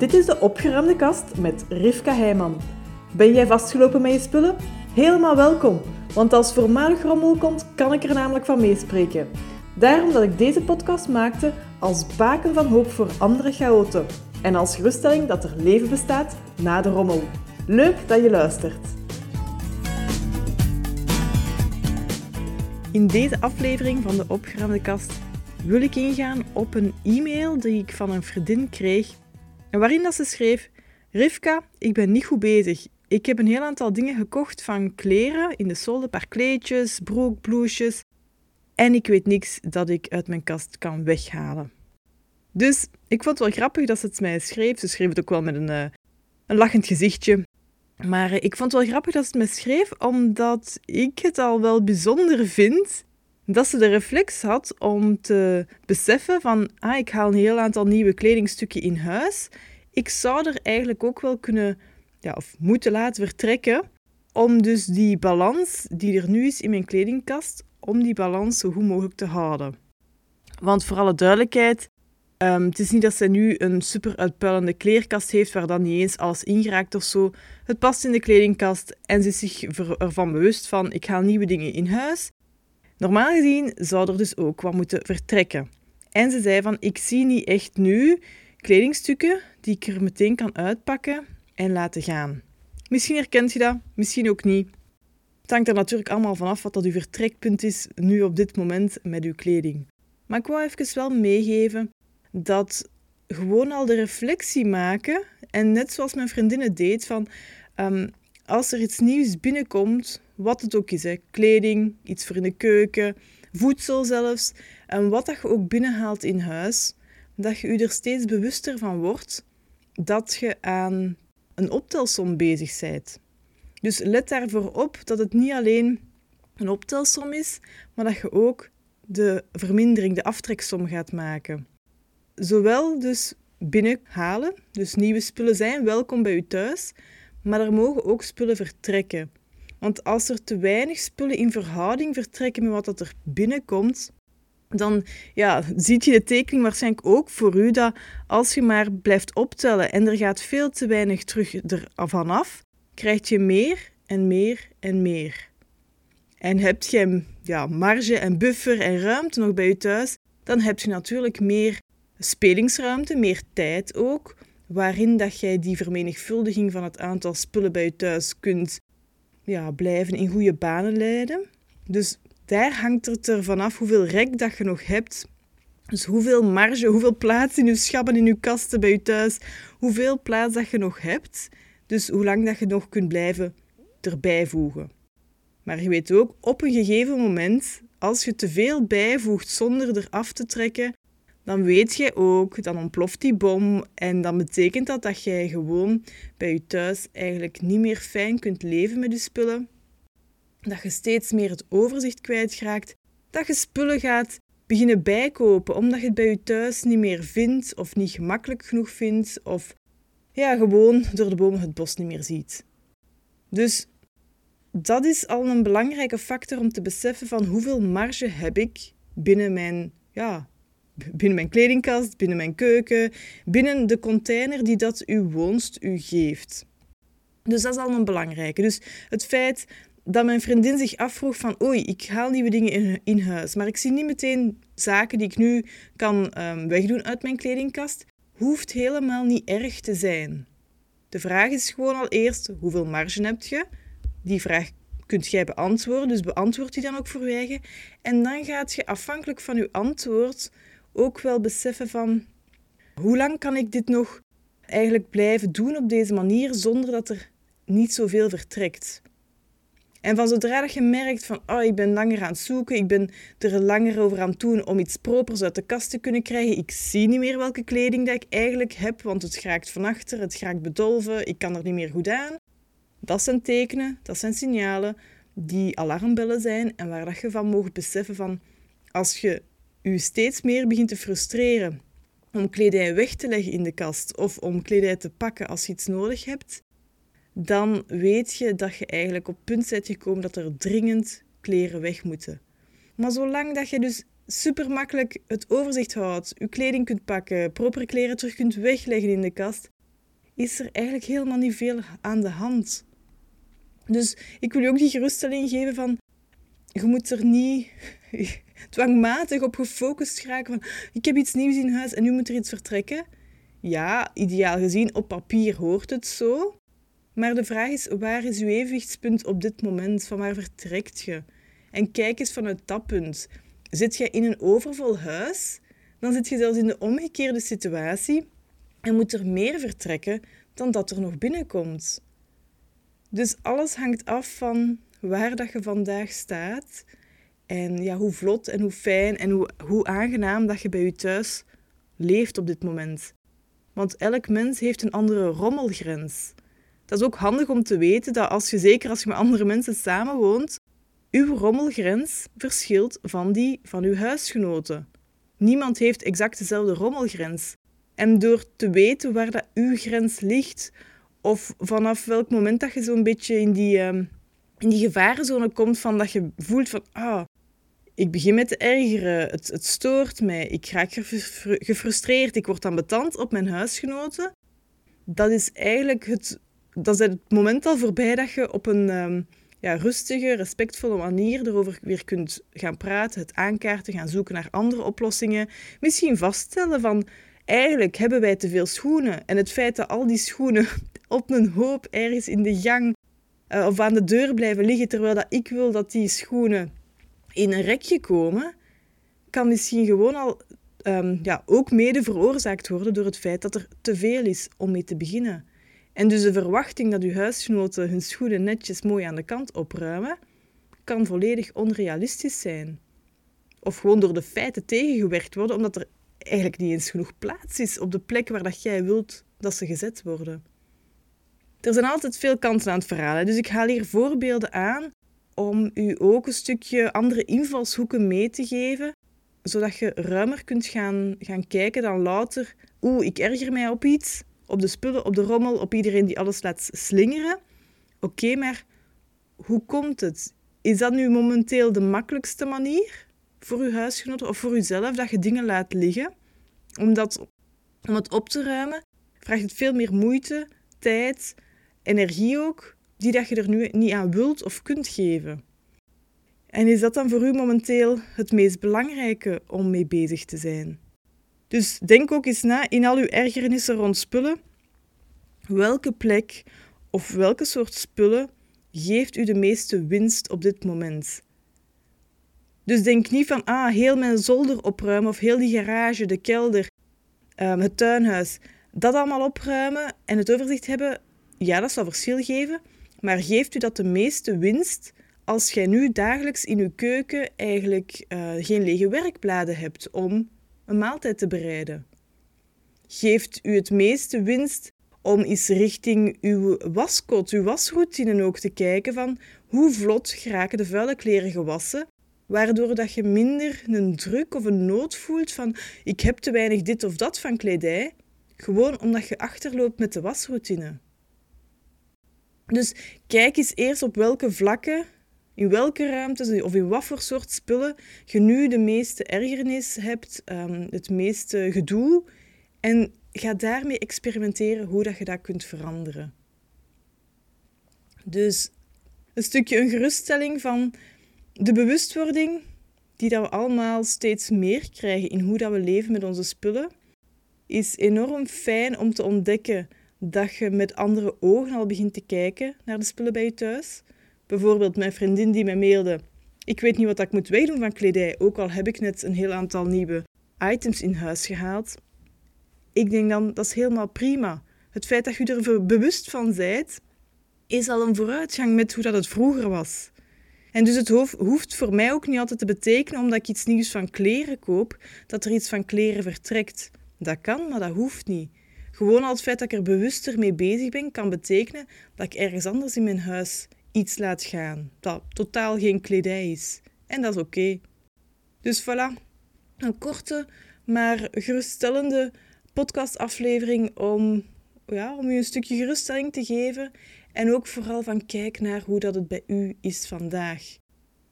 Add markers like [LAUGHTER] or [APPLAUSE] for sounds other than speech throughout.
Dit is de opgeruimde kast met Rivka Heijman. Ben jij vastgelopen met je spullen? Helemaal welkom, want als voormalig rommel komt, kan ik er namelijk van meespreken. Daarom dat ik deze podcast maakte als baken van hoop voor andere chaoten en als geruststelling dat er leven bestaat na de rommel. Leuk dat je luistert. In deze aflevering van de opgeruimde kast wil ik ingaan op een e-mail die ik van een vriendin kreeg en waarin dat ze schreef: Rivka, ik ben niet goed bezig. Ik heb een heel aantal dingen gekocht van kleren in de solde, paar kleedjes, broek, blouses. En ik weet niks dat ik uit mijn kast kan weghalen. Dus ik vond het wel grappig dat ze het mij schreef. Ze schreef het ook wel met een, uh, een lachend gezichtje. Maar ik vond het wel grappig dat ze het mij schreef, omdat ik het al wel bijzonder vind dat ze de reflex had om te beseffen van, ah, ik haal een heel aantal nieuwe kledingstukken in huis. Ik zou er eigenlijk ook wel kunnen, ja, of moeten laten vertrekken, om dus die balans die er nu is in mijn kledingkast, om die balans zo goed mogelijk te houden. Want voor alle duidelijkheid, um, het is niet dat ze nu een super uitpuilende kleerkast heeft waar dan niet eens alles ingeraakt of zo. Het past in de kledingkast en ze is zich ervan bewust van, ik haal nieuwe dingen in huis. Normaal gezien zou er dus ook wat moeten vertrekken. En ze zei van, ik zie niet echt nu kledingstukken die ik er meteen kan uitpakken en laten gaan. Misschien herkent je dat, misschien ook niet. Het hangt er natuurlijk allemaal vanaf wat dat uw vertrekpunt is nu op dit moment met uw kleding. Maar ik wou even wel meegeven dat gewoon al de reflectie maken en net zoals mijn vriendinnen deed van ehm, als er iets nieuws binnenkomt, wat het ook is, hè, kleding, iets voor in de keuken, voedsel zelfs, en wat dat je ook binnenhaalt in huis, dat je je er steeds bewuster van wordt dat je aan een optelsom bezig bent. Dus let daarvoor op dat het niet alleen een optelsom is, maar dat je ook de vermindering, de aftreksom gaat maken. Zowel dus binnenhalen, dus nieuwe spullen zijn welkom bij u thuis, maar er mogen ook spullen vertrekken. Want als er te weinig spullen in verhouding vertrekken met wat er binnenkomt, dan ja, ziet je de tekening waarschijnlijk ook voor u dat als je maar blijft optellen en er gaat veel te weinig terug ervan af, krijg je meer en meer en meer. En heb je ja, marge en buffer en ruimte nog bij je thuis, dan heb je natuurlijk meer spelingsruimte, meer tijd ook, waarin dat jij die vermenigvuldiging van het aantal spullen bij je thuis kunt ja, blijven in goede banen leiden. Dus daar hangt het er vanaf hoeveel rek dat je nog hebt. Dus hoeveel marge, hoeveel plaats in je schappen, in je kasten bij je thuis, hoeveel plaats dat je nog hebt. Dus hoe lang dat je nog kunt blijven erbij voegen. Maar je weet ook, op een gegeven moment, als je te veel bijvoegt zonder er af te trekken, dan weet je ook, dan ontploft die bom en dan betekent dat dat jij gewoon bij je thuis eigenlijk niet meer fijn kunt leven met je spullen. Dat je steeds meer het overzicht kwijtraakt, dat je spullen gaat beginnen bijkopen omdat je het bij je thuis niet meer vindt of niet gemakkelijk genoeg vindt of ja, gewoon door de bomen het bos niet meer ziet. Dus dat is al een belangrijke factor om te beseffen van hoeveel marge heb ik binnen mijn ja, binnen mijn kledingkast, binnen mijn keuken, binnen de container die dat uw woonst u geeft. Dus dat is al een belangrijke. Dus het feit dat mijn vriendin zich afvroeg van oei, ik haal nieuwe dingen in, in huis, maar ik zie niet meteen zaken die ik nu kan um, wegdoen uit mijn kledingkast, hoeft helemaal niet erg te zijn. De vraag is gewoon al eerst, hoeveel marge heb je? Die vraag kunt jij beantwoorden, dus beantwoord die dan ook voor je. En dan gaat je afhankelijk van je antwoord ook wel beseffen van hoe lang kan ik dit nog eigenlijk blijven doen op deze manier zonder dat er niet zoveel vertrekt. En van zodra je merkt van oh, ik ben langer aan het zoeken, ik ben er langer over aan het doen om iets propers uit de kast te kunnen krijgen, ik zie niet meer welke kleding dat ik eigenlijk heb, want het geraakt van achter, het geraakt bedolven, ik kan er niet meer goed aan. Dat zijn tekenen, dat zijn signalen die alarmbellen zijn en waar dat je van mogen beseffen van als je u steeds meer begint te frustreren om kledij weg te leggen in de kast of om kledij te pakken als je iets nodig hebt, dan weet je dat je eigenlijk op punt bent gekomen dat er dringend kleren weg moeten. Maar zolang dat je dus super makkelijk het overzicht houdt, je kleding kunt pakken, proper kleren terug kunt wegleggen in de kast, is er eigenlijk helemaal niet veel aan de hand. Dus ik wil je ook die geruststelling geven van, je moet er niet dwangmatig op gefocust geraken van, ik heb iets nieuws in huis en nu moet er iets vertrekken. Ja, ideaal gezien, op papier hoort het zo. Maar de vraag is, waar is uw evenwichtspunt op dit moment? Van waar vertrekt je? En kijk eens vanuit dat punt. Zit je in een overvol huis? Dan zit je zelfs in de omgekeerde situatie en moet er meer vertrekken dan dat er nog binnenkomt. Dus alles hangt af van waar dat je vandaag staat en ja, hoe vlot en hoe fijn en hoe, hoe aangenaam dat je bij je thuis leeft op dit moment. Want elk mens heeft een andere rommelgrens. Dat is ook handig om te weten dat als je, zeker als je met andere mensen samenwoont, uw rommelgrens verschilt van die van uw huisgenoten. Niemand heeft exact dezelfde rommelgrens. En door te weten waar dat uw grens ligt, of vanaf welk moment dat je zo'n beetje in die, um, in die gevarenzone komt van dat je voelt van ah, ik begin met te ergeren, het, het stoort mij, ik raak gefrustreerd, ik word ambetant op mijn huisgenoten. Dat is eigenlijk het, dat is het moment al voorbij dat je op een um, ja, rustige, respectvolle manier erover weer kunt gaan praten, het aankaarten, gaan zoeken naar andere oplossingen. Misschien vaststellen van, eigenlijk hebben wij te veel schoenen. En het feit dat al die schoenen [LAUGHS] op een hoop ergens in de gang uh, of aan de deur blijven liggen, terwijl dat ik wil dat die schoenen in een rekje komen, kan misschien gewoon al um, ja, ook mede veroorzaakt worden door het feit dat er te veel is om mee te beginnen. En dus de verwachting dat uw huisgenoten hun schoenen netjes mooi aan de kant opruimen, kan volledig onrealistisch zijn. Of gewoon door de feiten tegengewerkt worden, omdat er eigenlijk niet eens genoeg plaats is op de plek waar dat jij wilt dat ze gezet worden. Er zijn altijd veel kanten aan het verhaal, dus ik haal hier voorbeelden aan om u ook een stukje andere invalshoeken mee te geven, zodat je ruimer kunt gaan, gaan kijken dan louter, oeh, ik erger mij op iets, op de spullen, op de rommel, op iedereen die alles laat slingeren. Oké, maar hoe komt het? Is dat nu momenteel de makkelijkste manier voor uw huisgenoten of voor uzelf dat je dingen laat liggen? Omdat, om het op te ruimen vraagt het veel meer moeite, tijd, energie ook, die dat je er nu niet aan wilt of kunt geven. En is dat dan voor u momenteel het meest belangrijke om mee bezig te zijn? Dus denk ook eens na in al uw ergernissen rond spullen. Welke plek of welke soort spullen geeft u de meeste winst op dit moment? Dus denk niet van, ah, heel mijn zolder opruimen of heel die garage, de kelder, um, het tuinhuis. Dat allemaal opruimen en het overzicht hebben, ja, dat zal verschil geven. Maar geeft u dat de meeste winst als jij nu dagelijks in uw keuken eigenlijk uh, geen lege werkbladen hebt om een maaltijd te bereiden? Geeft u het meeste winst om eens richting uw waskot, uw wasroutine ook te kijken van hoe vlot geraken de vuile kleren gewassen, waardoor dat je minder een druk of een nood voelt van ik heb te weinig dit of dat van kledij, gewoon omdat je achterloopt met de wasroutine. Dus kijk eens eerst op welke vlakken, in welke ruimtes of in wat voor soort spullen je nu de meeste ergernis hebt, um, het meeste gedoe. En ga daarmee experimenteren hoe dat je dat kunt veranderen. Dus een stukje een geruststelling van de bewustwording die dat we allemaal steeds meer krijgen in hoe dat we leven met onze spullen, is enorm fijn om te ontdekken dat je met andere ogen al begint te kijken naar de spullen bij je thuis. Bijvoorbeeld mijn vriendin die mij mailde. Ik weet niet wat ik moet wegdoen van kledij, ook al heb ik net een heel aantal nieuwe items in huis gehaald. Ik denk dan, dat is helemaal prima. Het feit dat je er bewust van bent, is al een vooruitgang met hoe dat het vroeger was. En dus het hoeft voor mij ook niet altijd te betekenen, omdat ik iets nieuws van kleren koop, dat er iets van kleren vertrekt. Dat kan, maar dat hoeft niet. Gewoon al het feit dat ik er bewuster mee bezig ben, kan betekenen dat ik ergens anders in mijn huis iets laat gaan. Dat totaal geen kledij is. En dat is oké. Dus voilà, een korte, maar geruststellende podcastaflevering om, ja, om u een stukje geruststelling te geven. En ook vooral van kijk naar hoe dat het bij u is vandaag.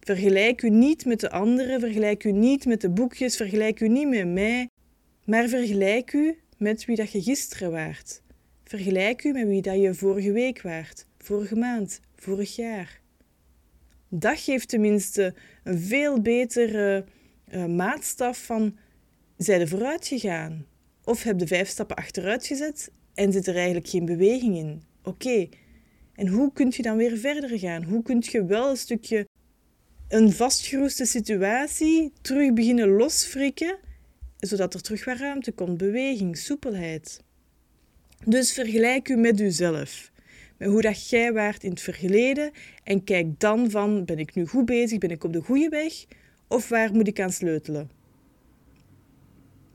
Vergelijk u niet met de anderen, vergelijk u niet met de boekjes, vergelijk u niet met mij, maar vergelijk u met wie dat je gisteren waart. Vergelijk u met wie dat je vorige week waart, vorige maand, vorig jaar. Dat geeft tenminste een veel betere uh, maatstaf van zijn er vooruit gegaan? Of heb je vijf stappen achteruit gezet en zit er eigenlijk geen beweging in? Oké, en hoe kun je dan weer verder gaan? Hoe kun je wel een stukje een vastgeroeste situatie terug beginnen losfrikken, zodat er terug wat ruimte komt, beweging, soepelheid? Dus vergelijk u met uzelf. Met hoe dat jij waart in het verleden en kijk dan van, ben ik nu goed bezig, ben ik op de goede weg of waar moet ik aan sleutelen?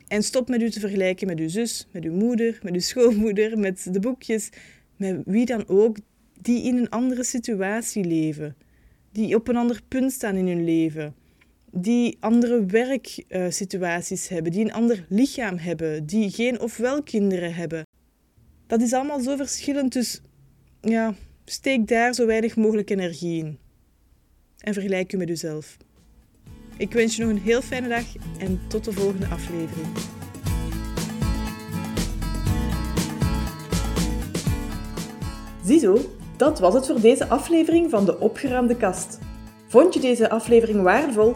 En stop met u te vergelijken met uw zus, met uw moeder, met uw schoonmoeder, met de boekjes, met wie dan ook die in een andere situatie leven, die op een ander punt staan in hun leven, die andere werksituaties hebben, die een ander lichaam hebben, die geen of wel kinderen hebben. Dat is allemaal zo verschillend, dus ja, steek daar zo weinig mogelijk energie in. En vergelijk u met uzelf. Ik wens je nog een heel fijne dag en tot de volgende aflevering. Ziezo, dat was het voor deze aflevering van de Opgeruimde Kast. Vond je deze aflevering waardevol?